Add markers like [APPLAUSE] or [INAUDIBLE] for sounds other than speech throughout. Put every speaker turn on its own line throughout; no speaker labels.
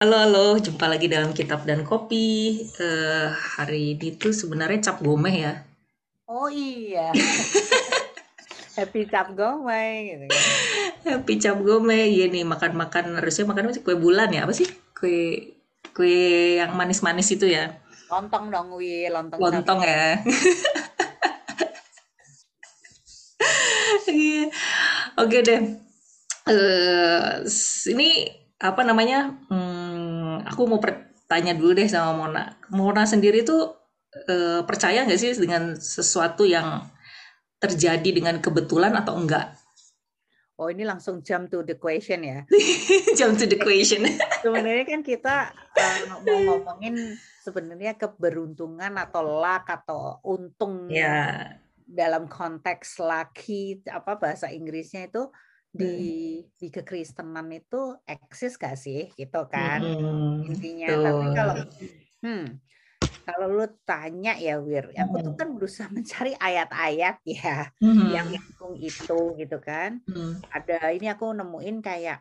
Halo, halo, jumpa lagi dalam Kitab dan Kopi. Eh, hari ini tuh sebenarnya cap gomeh ya.
Oh iya. [LAUGHS] Happy cap gomeh gitu kan.
Happy cap gomeh, iya nih makan-makan harusnya makan apa sih? kue bulan ya apa sih? Kue kue yang manis-manis itu ya.
Lontong dong, Wi, lontong.
Lontong ya. [LAUGHS] Iya. Oke deh. Eh, ini apa namanya? Hmm, aku mau bertanya dulu deh sama Mona. Mona sendiri tuh eh, percaya nggak sih dengan sesuatu yang terjadi dengan kebetulan atau enggak?
Oh ini langsung jump to the question ya. [LAUGHS]
jump to the question. [LAUGHS]
sebenarnya kan kita uh, mau ngomongin sebenarnya keberuntungan atau luck atau untung
ya.
dalam konteks laki apa bahasa Inggrisnya itu di hmm. di kekristenan itu eksis gak sih gitu kan hmm, intinya tapi kalau hmm, kalau lu tanya ya Wir aku tuh hmm. kan berusaha mencari ayat-ayat ya hmm. yang mendukung itu gitu kan hmm. ada ini aku nemuin kayak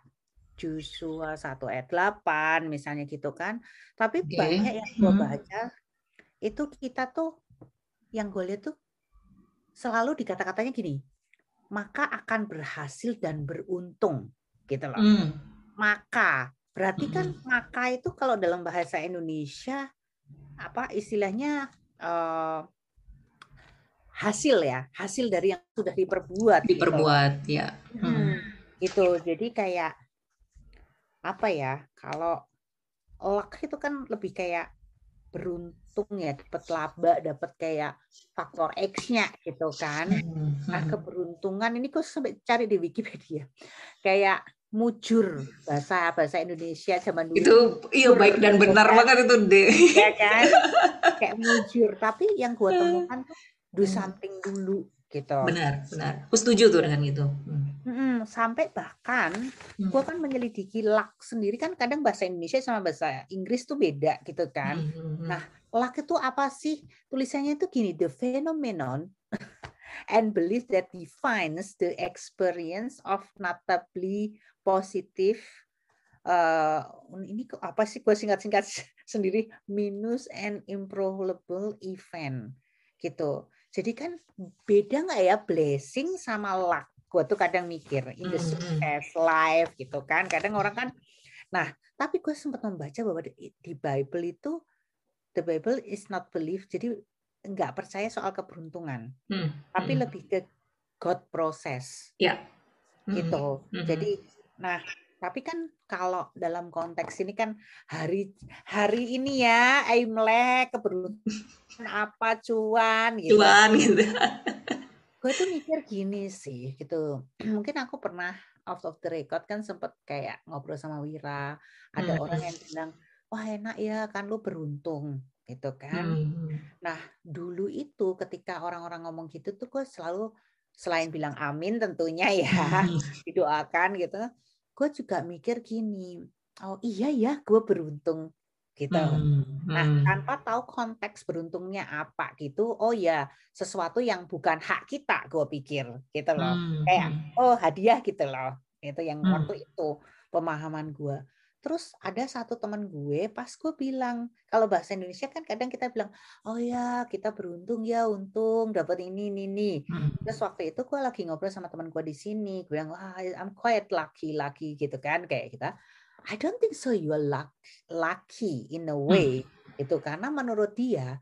Joshua 1 ayat 8 misalnya gitu kan tapi okay. banyak yang gue hmm. baca itu kita tuh yang gue lihat tuh selalu dikata-katanya gini maka akan berhasil dan beruntung gitu loh. Mm. Maka berarti kan mm. maka itu kalau dalam bahasa Indonesia apa istilahnya uh, hasil ya, hasil dari yang sudah diperbuat.
Gitu. Diperbuat, gitu. ya.
Hmm. Itu jadi kayak apa ya? Kalau luck itu kan lebih kayak beruntung ya dapat laba dapat kayak faktor X-nya gitu kan hmm, nah hmm. keberuntungan ini kok sampai cari di Wikipedia [LAUGHS] kayak mujur bahasa bahasa Indonesia zaman dulu
itu iya baik dan benar kan. banget itu deh
ya kan kayak mujur tapi yang gue [LAUGHS] temukan tuh do hmm. something dulu gitu.
Benar, benar. Aku setuju tuh dengan itu. Hmm.
Hmm, sampai bahkan hmm. gue kan menyelidiki luck sendiri kan kadang bahasa Indonesia sama bahasa Inggris tuh beda gitu kan. Hmm. hmm, hmm. Nah, luck itu apa sih? Tulisannya itu gini, the phenomenon [LAUGHS] and belief that defines the experience of notably positive uh, ini apa sih gue singkat-singkat [LAUGHS] sendiri minus and improbable event gitu jadi kan beda nggak ya blessing sama luck? Gue tuh kadang mikir in the hmm, hmm. success life gitu kan. Kadang orang kan, nah tapi gue sempat membaca bahwa di, di Bible itu the Bible is not belief. Jadi nggak percaya soal keberuntungan, hmm. tapi hmm. lebih ke God process.
Ya.
Gitu. Hmm. Jadi, nah tapi kan kalau dalam konteks ini kan hari hari ini ya Imlek keberuntungan apa cuan gitu.
Cuan gitu.
Gue tuh mikir gini sih gitu. [CLEARS THROAT] Mungkin aku pernah out of the record kan sempet kayak ngobrol sama Wira. Ada hmm. orang yang bilang, wah enak ya kan lu beruntung gitu kan. Hmm. Nah dulu itu ketika orang-orang ngomong gitu tuh gue selalu selain bilang amin tentunya ya hmm. [LAUGHS] didoakan gitu gue juga mikir gini, oh iya ya gue beruntung gitu. Hmm, nah, hmm. tanpa tahu konteks beruntungnya apa gitu, oh ya sesuatu yang bukan hak kita, gue pikir gitu loh. Hmm, Kayak hmm. oh hadiah gitu loh. Itu yang hmm. waktu itu pemahaman gue. Terus ada satu teman gue, pas gue bilang, kalau bahasa Indonesia kan kadang kita bilang, oh ya kita beruntung ya, untung dapat ini, ini, ini. Hmm. Terus waktu itu gue lagi ngobrol sama teman gue di sini, gue bilang, wah I'm quite lucky, lucky gitu kan, kayak kita. I don't think so you are lucky in a hmm. way. Hmm. Itu karena menurut dia,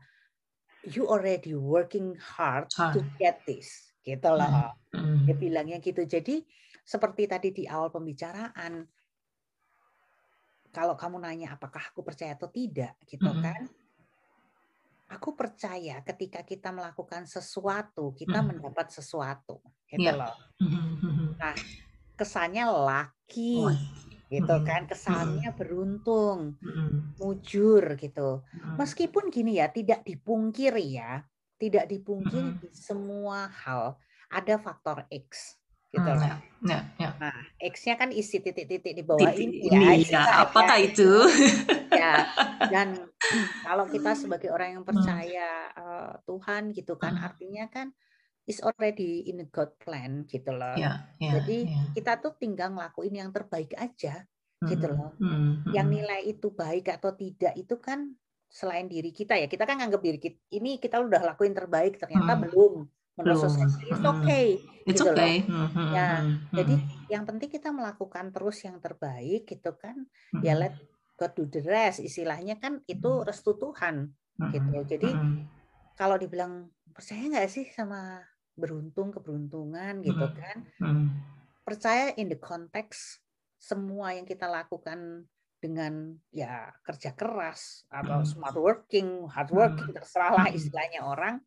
you already working hard, to get this. Gitu loh. Hmm. Dia bilangnya gitu. Jadi seperti tadi di awal pembicaraan, kalau kamu nanya apakah aku percaya atau tidak gitu mm -hmm. kan aku percaya ketika kita melakukan sesuatu kita mm -hmm. mendapat sesuatu gitu yeah. loh nah kesannya laki oh. Gitu kan kesannya beruntung mujur gitu meskipun gini ya tidak dipungkiri ya tidak dipungkiri di semua hal ada faktor X gitu hmm, loh.
Ya, ya.
Nah, X-nya kan isi titik-titik di bawah
titik
ini,
ini ya. ya. Apakah ya, itu? [LAUGHS]
Ya. Dan kalau kita sebagai orang yang hmm. percaya hmm. uh, Tuhan gitu kan, hmm. artinya kan is already in a God plan gitu loh. Ya, ya, Jadi ya. kita tuh tinggal ngelakuin yang terbaik aja. gitu
Hmm,
loh.
hmm,
Yang nilai itu baik atau tidak itu kan selain diri kita ya. Kita kan nganggap diri kita ini kita udah lakuin terbaik ternyata
Hmm.
belum menurut society it's
Hmm.
okay
It's
gitu
okay. Hmm, hmm,
Ya,
hmm,
jadi yang penting kita melakukan terus yang terbaik gitu kan. Ya
hmm,
let God do the rest. Istilahnya kan itu restu Tuhan
hmm,
gitu. Jadi
hmm,
kalau dibilang percaya nggak sih sama beruntung keberuntungan gitu
Hmm.
kan?
hmm,
Percaya in the context semua yang kita lakukan dengan ya kerja keras atau
Hmm.
smart working, hard working, terserah lah istilahnya orang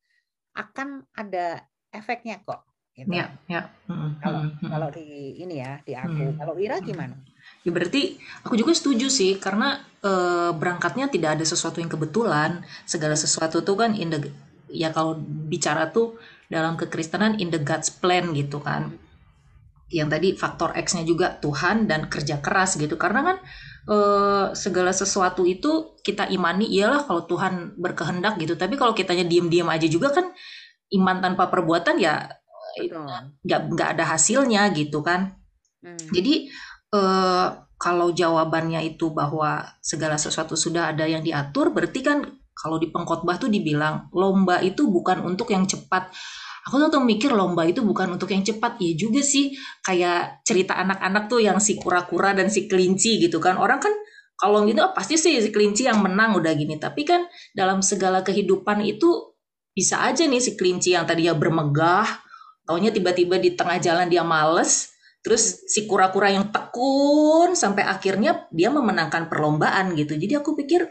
akan ada efeknya kok. Gitu.
Ya, ya.
Kalau kalau di ini ya di aku. Kalau Ira gimana?
Ya berarti aku juga setuju sih karena eh, berangkatnya tidak ada sesuatu yang kebetulan. Segala sesuatu tuh kan in the ya kalau bicara tuh dalam kekristenan in the God's plan gitu kan. Yang tadi faktor X-nya juga Tuhan dan kerja keras gitu. Karena kan eh, segala sesuatu itu kita imani iyalah kalau Tuhan berkehendak gitu. Tapi kalau kitanya diem-diem aja juga kan iman tanpa perbuatan ya nggak nggak ada hasilnya gitu kan.
Hmm.
Jadi eh, kalau jawabannya itu bahwa segala sesuatu sudah ada yang diatur, berarti kan kalau di pengkhotbah tuh dibilang lomba itu bukan untuk yang cepat. Aku tuh, tuh mikir lomba itu bukan untuk yang cepat. Iya juga sih, kayak cerita anak-anak tuh yang si kura-kura dan si kelinci gitu kan. Orang kan kalau gitu ah, pasti sih si kelinci yang menang udah gini. Tapi kan dalam segala kehidupan itu bisa aja nih si kelinci yang tadinya bermegah, taunya tiba-tiba di tengah jalan dia males, terus si kura-kura yang tekun sampai akhirnya dia memenangkan perlombaan gitu. Jadi aku pikir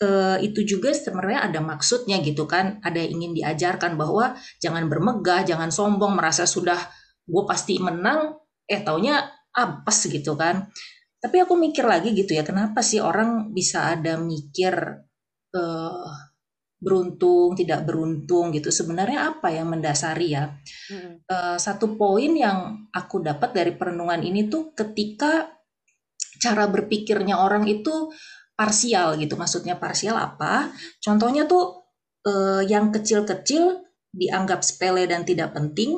eh, itu juga sebenarnya ada maksudnya gitu kan, ada yang ingin diajarkan bahwa jangan bermegah, jangan sombong, merasa sudah gue pasti menang, eh taunya apes gitu kan. Tapi aku mikir lagi gitu ya, kenapa sih orang bisa ada mikir eh, beruntung, tidak beruntung gitu. Sebenarnya apa yang mendasari ya?
Hmm.
Eh, satu poin yang aku dapat dari perenungan ini tuh ketika cara berpikirnya orang itu parsial gitu. Maksudnya parsial apa? Contohnya tuh eh, yang kecil-kecil dianggap sepele dan tidak penting,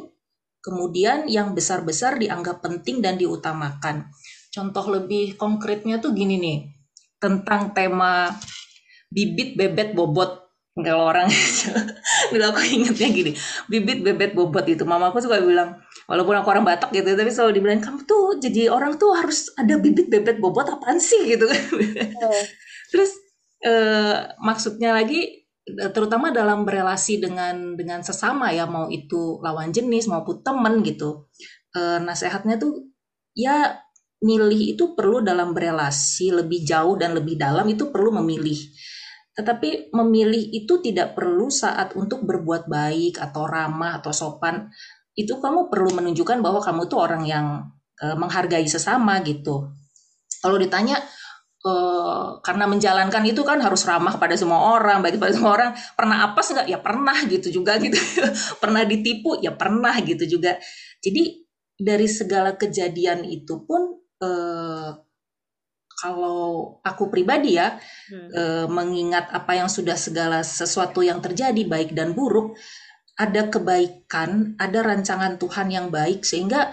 kemudian yang besar-besar dianggap penting dan diutamakan. Contoh lebih konkretnya tuh gini nih, tentang tema bibit bebet bobot. Kalau orang [LAUGHS] bilang aku ingetnya gini, bibit bebet bobot itu. Mamaku suka bilang, walaupun aku orang Batak gitu, tapi selalu dibilang kamu tuh jadi orang tuh harus ada bibit bebet bobot apaan sih [LAUGHS] gitu kan. Terus eh, maksudnya lagi eh, terutama dalam berelasi dengan dengan sesama ya mau itu lawan jenis maupun temen gitu. Eh, nasehatnya tuh ya milih itu perlu dalam berelasi lebih jauh dan lebih dalam itu perlu memilih. Tetapi memilih itu tidak perlu saat untuk berbuat baik atau ramah atau sopan. Itu kamu perlu menunjukkan bahwa kamu tuh orang yang eh, menghargai sesama gitu. Kalau ditanya eh, karena menjalankan itu kan harus ramah pada semua orang, baik pada semua orang. Pernah apa nggak? Ya pernah gitu juga gitu. [LAUGHS] pernah ditipu? Ya pernah gitu juga. Jadi dari segala kejadian itu pun eh, kalau aku pribadi ya
Hmm.
eh, mengingat apa yang sudah segala sesuatu yang terjadi baik dan buruk ada kebaikan ada rancangan Tuhan yang baik sehingga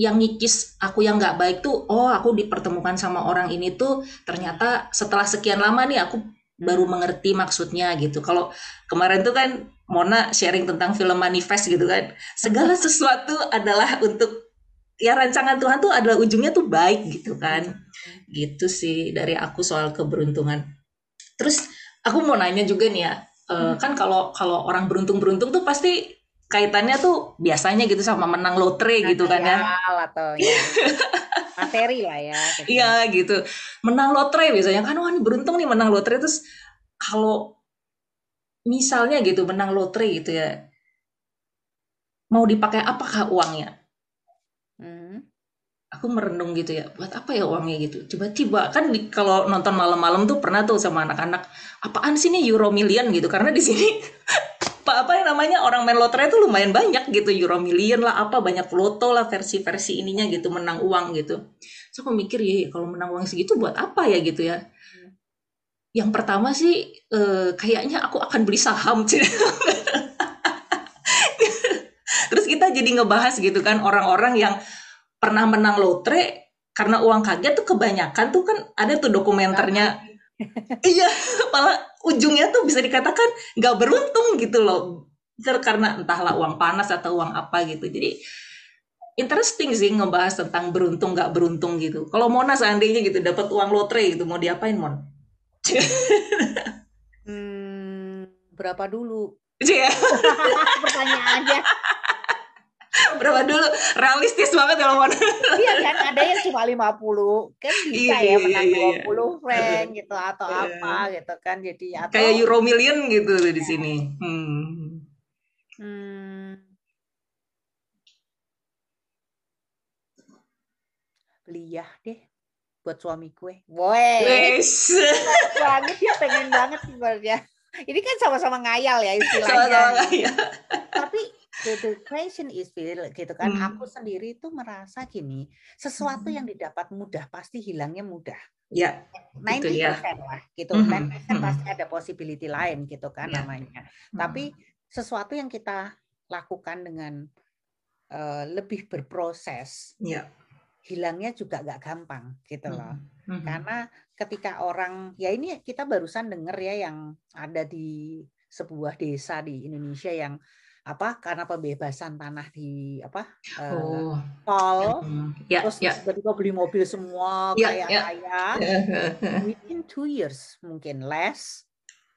yang ngikis aku yang nggak baik tuh oh aku dipertemukan sama orang ini tuh ternyata setelah sekian lama nih aku baru mengerti maksudnya gitu. Kalau kemarin tuh kan Mona sharing tentang film manifest gitu kan segala sesuatu adalah untuk ya rancangan Tuhan tuh adalah ujungnya tuh baik gitu kan. Gitu sih dari aku soal keberuntungan. Terus aku mau nanya juga nih ya eh, kan kalau kalau orang beruntung beruntung tuh pasti kaitannya tuh biasanya gitu sama menang lotre gitu kan ya.
atau ya. [LAUGHS] Materi lah ya.
iya gitu. Menang lotre biasanya kan wah ini beruntung nih menang lotre. Terus kalau misalnya gitu menang lotre gitu ya mau dipakai apakah uangnya?
Hmm.
Aku merenung gitu ya buat apa ya uangnya? Gitu. Tiba-tiba kan di- kalau nonton malam-malam tuh pernah tuh sama anak-anak apaan sih nih Euro Million? Gitu. Karena di sini [LAUGHS] apa apa yang namanya orang main lotre tuh lumayan banyak gitu Euro Million lah apa banyak loto lah versi-versi ininya gitu menang uang gitu. So aku mikir ya kalau menang uang segitu buat apa ya? Gitu ya. Yang pertama sih eh, kayaknya aku akan beli saham [LAUGHS] terus kita jadi ngebahas gitu kan orang-orang yang pernah menang lotre karena uang kaget tuh kebanyakan tuh kan ada tuh dokumenternya. Iya [LAUGHS] malah ujungnya tuh bisa dikatakan nggak beruntung gitu loh. Karena entahlah uang panas atau uang apa gitu. Jadi interesting sih ngebahas tentang beruntung nggak beruntung gitu. Kalau Mona seandainya gitu dapat uang lotre gitu mau diapain Mon?
Hmm, berapa dulu?
Iya. [LAUGHS]
pertanyaannya
berapa dulu realistis banget kalau mau
iya kan ada yang cuma 50 kan bisa iya, ya menang iya, iya. 20 frank gitu atau iya. apa gitu kan jadi atau
kayak euro million gitu di iya. sini hmm.
hmm. beli ya deh buat suami gue. Woi. Banget dia pengen banget sebenarnya. Ini kan sama-sama ngayal ya istilahnya. Sama-sama ngayal. Tapi the, the question is Phil gitu kan hmm. aku sendiri itu merasa gini sesuatu hmm. yang didapat mudah pasti hilangnya mudah
ya
90% gitu ya. lah gitu mm -hmm. 90% hmm. pasti ada possibility lain gitu kan ya. namanya hmm. tapi sesuatu yang kita lakukan dengan uh, lebih berproses ya. hilangnya juga gak gampang gitu loh mm -hmm. karena ketika orang ya ini kita barusan dengar ya yang ada di sebuah desa di Indonesia yang apa karena pembebasan tanah di apa eh, oh. tol ya, terus ya. tiba-tiba beli mobil semua ya, kaya ya. kaya within two years mungkin less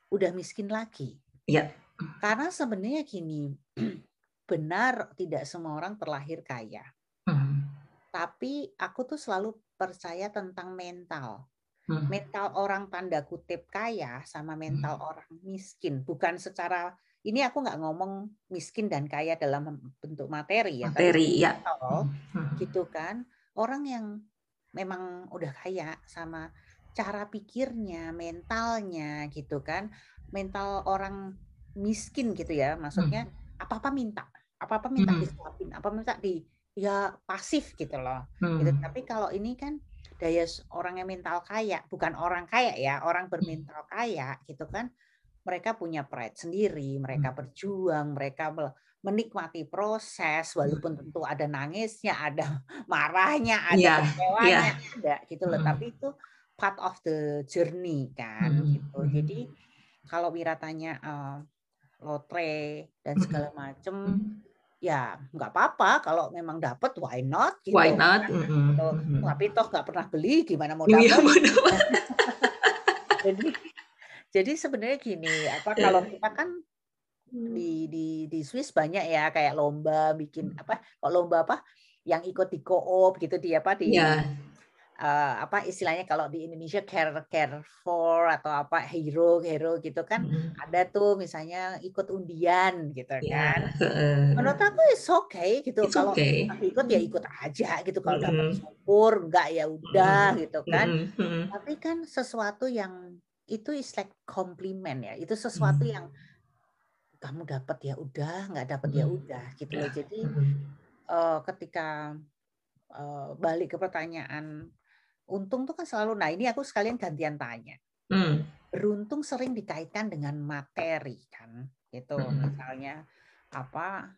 udah miskin lagi
ya.
karena sebenarnya gini [CLEARS THROAT] benar tidak semua orang terlahir kaya hmm. tapi aku tuh selalu percaya tentang mental hmm. mental orang tanda kutip kaya sama mental hmm. orang miskin bukan secara ini aku nggak ngomong miskin dan kaya dalam bentuk materi ya
materi ya
mental, hmm. gitu kan orang yang memang udah kaya sama cara pikirnya mentalnya gitu kan mental orang miskin gitu ya maksudnya hmm. apa apa minta apa apa minta hmm. disuapin apa minta di ya pasif gitu loh hmm. gitu tapi kalau ini kan daya orang yang mental kaya bukan orang kaya ya orang bermental kaya gitu kan mereka punya pride sendiri, mereka hmm. berjuang, mereka menikmati proses walaupun tentu ada nangisnya, ada [LAUGHS] marahnya, ada yeah, kecewanya, yeah. ada gitu loh. Hmm. Tapi itu part of the journey kan hmm. gitu. Hmm. Jadi kalau Wira tanya uh, lotre dan hmm. segala macam hmm. ya nggak apa-apa kalau memang dapat why not
gitu. Why not? Kan? Mm
-hmm. Tapi toh nggak pernah beli gimana mau iya, dapat. [LAUGHS] [LAUGHS] Jadi jadi sebenarnya gini, apa kalau kita kan hmm. di di di Swiss banyak ya kayak lomba bikin apa kok lomba apa yang ikut di koop gitu di apa di yeah. Iya. uh, apa istilahnya kalau di Indonesia care care for atau apa hero hero gitu kan mm. ada tuh misalnya ikut undian gitu yeah. kan menurut aku is okay gitu it's kalau okay. ikut ya ikut aja gitu kalau mm. dapat syukur enggak ya udah mm. gitu kan mm. tapi kan sesuatu yang itu is like compliment ya. Itu sesuatu yang kamu dapat ya udah, nggak dapat ya udah gitu loh. Ya, Jadi uh, ketika uh, balik ke pertanyaan untung tuh kan selalu nah ini aku sekalian gantian tanya. Hmm. Beruntung sering dikaitkan dengan materi kan. Gitu. Hmm. Misalnya apa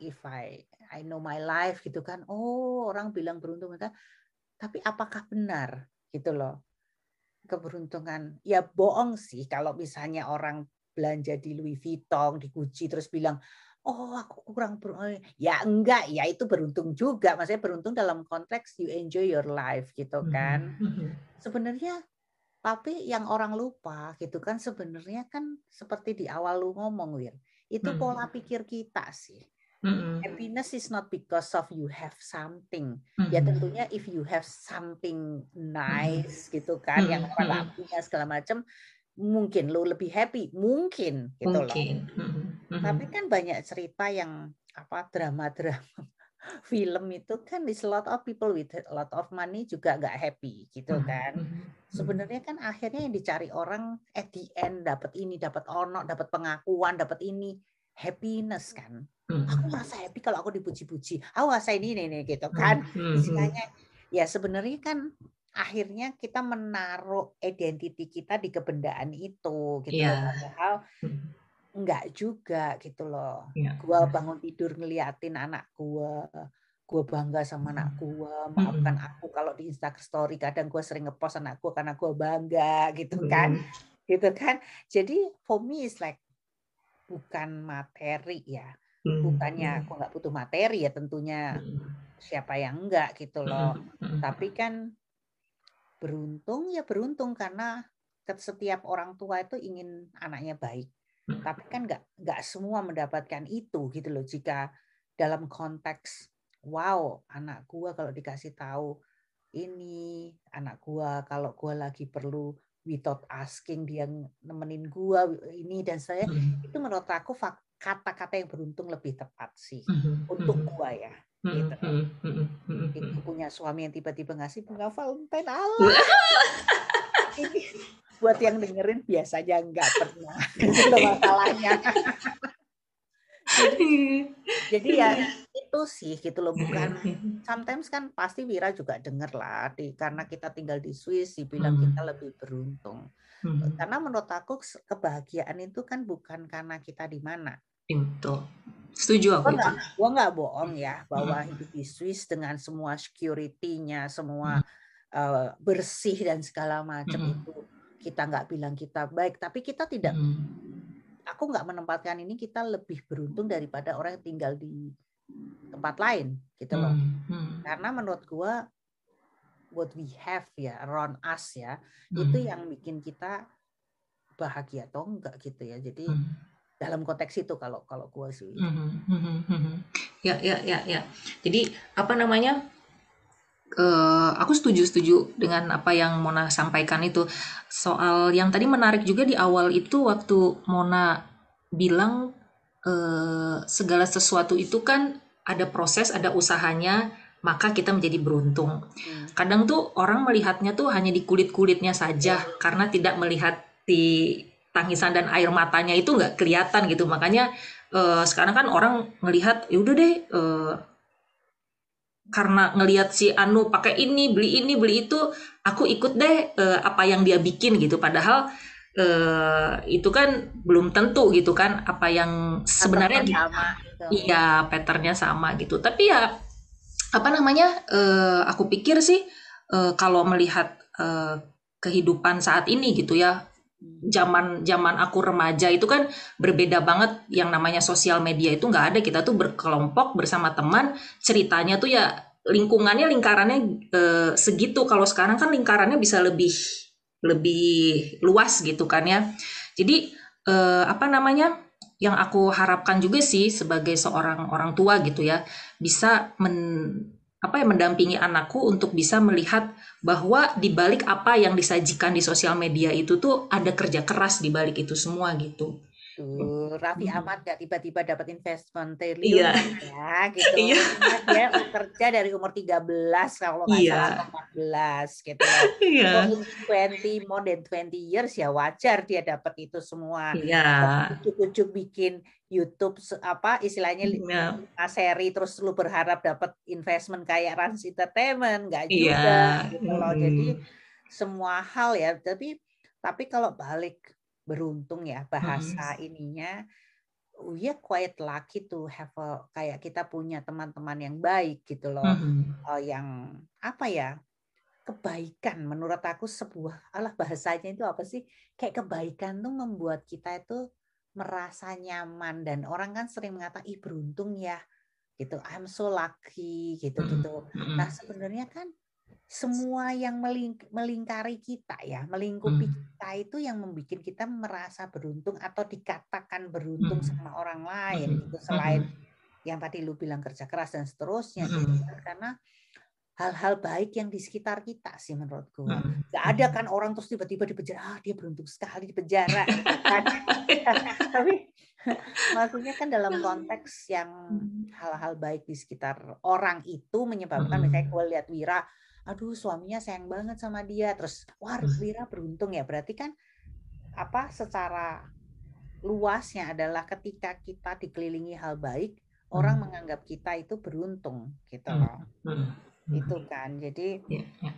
if I I know my life gitu kan. Oh, orang bilang beruntung tapi apakah benar gitu loh keberuntungan. Ya bohong sih kalau misalnya orang belanja di Louis Vuitton, di Gucci terus bilang, "Oh, aku kurang beruntung." Ya enggak, ya itu beruntung juga. Maksudnya beruntung dalam konteks you enjoy your life gitu hmm, kan. Hmm. Sebenarnya tapi yang orang lupa gitu kan sebenarnya kan seperti di awal lu ngomong Wir, itu hmm. pola pikir kita sih. Mm-hmm. Happiness is not because of you have something. Mm-hmm. Ya tentunya if you have something nice mm-hmm. gitu kan mm-hmm. yang punya segala macam, mungkin lo lebih happy, mungkin gitu mungkin. loh. Mm-hmm. Tapi kan banyak cerita yang apa drama-drama [LAUGHS] film itu kan is a lot of people with a lot of money juga nggak happy gitu kan. Sebenarnya kan akhirnya yang dicari orang at the end dapat ini, dapat ono, dapat pengakuan, dapat ini happiness kan. Aku merasa happy kalau aku dipuji-puji. Aku merasa ini nih, gitu kan. Istilahnya ya sebenarnya kan akhirnya kita menaruh identiti kita di kebendaan itu gitu yeah. padahal enggak juga gitu loh. Yeah. Gua bangun tidur ngeliatin anak gua gue bangga sama anak gue maafkan aku kalau di Instagram Story kadang gue sering ngepost anak gue karena gue bangga gitu kan gitu kan jadi for me is like bukan materi ya bukannya aku nggak butuh materi ya tentunya siapa yang enggak gitu loh. Tapi kan beruntung ya beruntung karena setiap orang tua itu ingin anaknya baik. Tapi kan nggak nggak semua mendapatkan itu gitu loh. Jika dalam konteks wow anak gua kalau dikasih tahu ini anak gua kalau gua lagi perlu without asking dia nemenin gua ini dan saya hmm. itu menurut aku kata-kata yang beruntung lebih tepat sih hmm. untuk hmm. gua ya gitu. Itu punya suami yang tiba-tiba ngasih bunga Valentine Allah. ini buat yang dengerin biasanya nggak pernah [LAUGHS] itu masalahnya jadi, [LAUGHS] jadi ya itu sih gitu loh bukan sometimes kan pasti Wira juga denger lah di karena kita tinggal di Swiss dibilang hmm. kita lebih beruntung hmm. karena menurut aku kebahagiaan itu kan bukan karena kita di mana
itu setuju aku
gua gua nggak bohong ya bahwa hmm. hidup di Swiss dengan semua security-nya semua hmm. uh, bersih dan segala macam hmm. itu kita nggak bilang kita baik tapi kita tidak hmm aku nggak menempatkan ini kita lebih beruntung daripada orang yang tinggal di tempat lain gitu loh. Hmm, hmm. Karena menurut gua what we have ya around us ya hmm. itu yang bikin kita bahagia atau enggak gitu ya. Jadi hmm. dalam konteks itu kalau kalau gua sih. Hmm, hmm,
hmm, hmm. Ya ya ya ya. Jadi apa namanya? Uh, aku setuju setuju dengan apa yang Mona sampaikan itu. Soal yang tadi menarik juga di awal itu waktu Mona bilang uh, segala sesuatu itu kan ada proses ada usahanya maka kita menjadi beruntung. Hmm. kadang tuh orang melihatnya tuh hanya di kulit kulitnya saja karena tidak melihat di tangisan dan air matanya itu nggak kelihatan gitu. Makanya uh, sekarang kan orang melihat ya udah deh uh, karena ngelihat si Anu pakai ini beli ini beli itu aku ikut deh uh, apa yang dia bikin gitu. Padahal uh, itu kan belum tentu gitu kan apa yang sebenarnya sama, gitu. iya patternnya sama gitu. Tapi ya apa namanya uh, aku pikir sih uh, kalau melihat uh, kehidupan saat ini gitu ya zaman zaman aku remaja itu kan berbeda banget. Yang namanya sosial media itu nggak ada. Kita tuh berkelompok bersama teman. Ceritanya tuh ya lingkungannya lingkarannya e, segitu. Kalau sekarang kan lingkarannya bisa lebih lebih luas gitu kan ya. Jadi e, apa namanya yang aku harapkan juga sih sebagai seorang orang tua gitu ya bisa men apa ya mendampingi anakku untuk bisa melihat bahwa di balik apa yang disajikan di sosial media itu tuh ada kerja keras di balik itu semua gitu.
Tuh, Raffi Ahmad gak tiba-tiba dapat investment triliun iya. ya gitu. [LAUGHS] Iya. Dia kerja dari umur 13 kalau nggak iya. salah 14 gitu. [LAUGHS] Iya. So, 20 more than 20 years ya wajar dia dapat itu semua. Iya. Ujuk-ujuk bikin YouTube apa istilahnya yeah. seri terus lu berharap dapat investment kayak Rans Entertainment nggak juga yeah. gitu loh. Hmm. Jadi semua hal ya tapi tapi kalau balik beruntung ya bahasa hmm. ininya we are quite lucky to have a, kayak kita punya teman-teman yang baik gitu loh. Hmm. uh, yang apa ya kebaikan. Menurut aku sebuah alah bahasanya itu apa sih? Kayak kebaikan tuh membuat kita itu merasa nyaman. Dan orang kan sering mengatakan ih beruntung ya gitu. I'm so lucky gitu gitu nah sebenarnya kan semua yang meling melingkari kita ya melingkupi kita itu yang membuat kita merasa beruntung atau dikatakan beruntung sama orang lain gitu selain yang tadi lu bilang kerja keras dan seterusnya gitu kan. karena hal-hal baik yang di sekitar kita sih menurutku. Hmm. Gak ada kan orang terus tiba-tiba di penjara, ah dia beruntung sekali di penjara. Gitu kan. [LAUGHS] Tapi maksudnya kan dalam konteks yang hal-hal baik di sekitar orang itu menyebabkan misalnya gue lihat Wira, aduh suaminya sayang banget sama dia, terus wah Wira beruntung ya, berarti kan apa secara luasnya adalah ketika kita dikelilingi hal baik, orang menganggap kita itu beruntung gitu loh. Itu hmm. kan. Jadi iya, iya.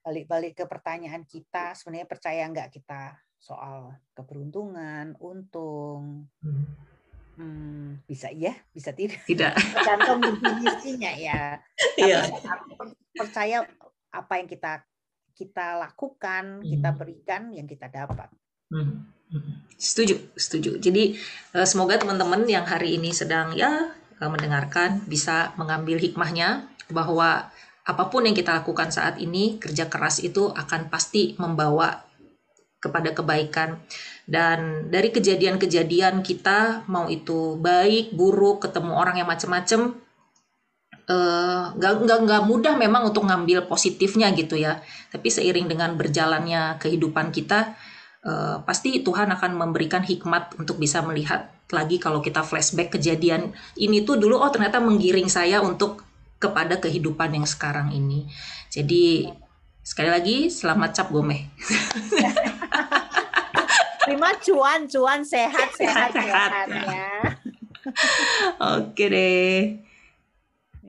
balik-balik ke pertanyaan kita sebenarnya percaya nggak kita soal keberuntungan untung? Hmm. Hmm, bisa iya, bisa tidak.
Tidak. [LAUGHS]
Tergantung definisinya ya.
Iya.
Tapi per- percaya apa yang kita kita lakukan, kita
Hmm.
berikan, yang kita dapat.
Hmm, hmm. Setuju, setuju. Jadi eh, semoga teman-teman yang hari ini sedang ya eh, mendengarkan bisa mengambil hikmahnya bahwa apa pun yang kita lakukan saat ini kerja keras itu akan pasti membawa kepada kebaikan. Dan dari kejadian-kejadian kita mau itu baik buruk ketemu orang yang macem-macem eh, nggak nggak nggak mudah memang untuk ngambil positifnya gitu ya. Tapi seiring dengan berjalannya kehidupan kita eh, pasti Tuhan akan memberikan hikmat untuk bisa melihat lagi kalau kita flashback kejadian ini tuh dulu oh ternyata menggiring saya untuk kepada kehidupan yang sekarang ini. Jadi sekali lagi selamat cap gomeh [LAUGHS]
Terima cuan, cuan sehat, sehat,
Sehat, sehat.
sehat ya.
oke deh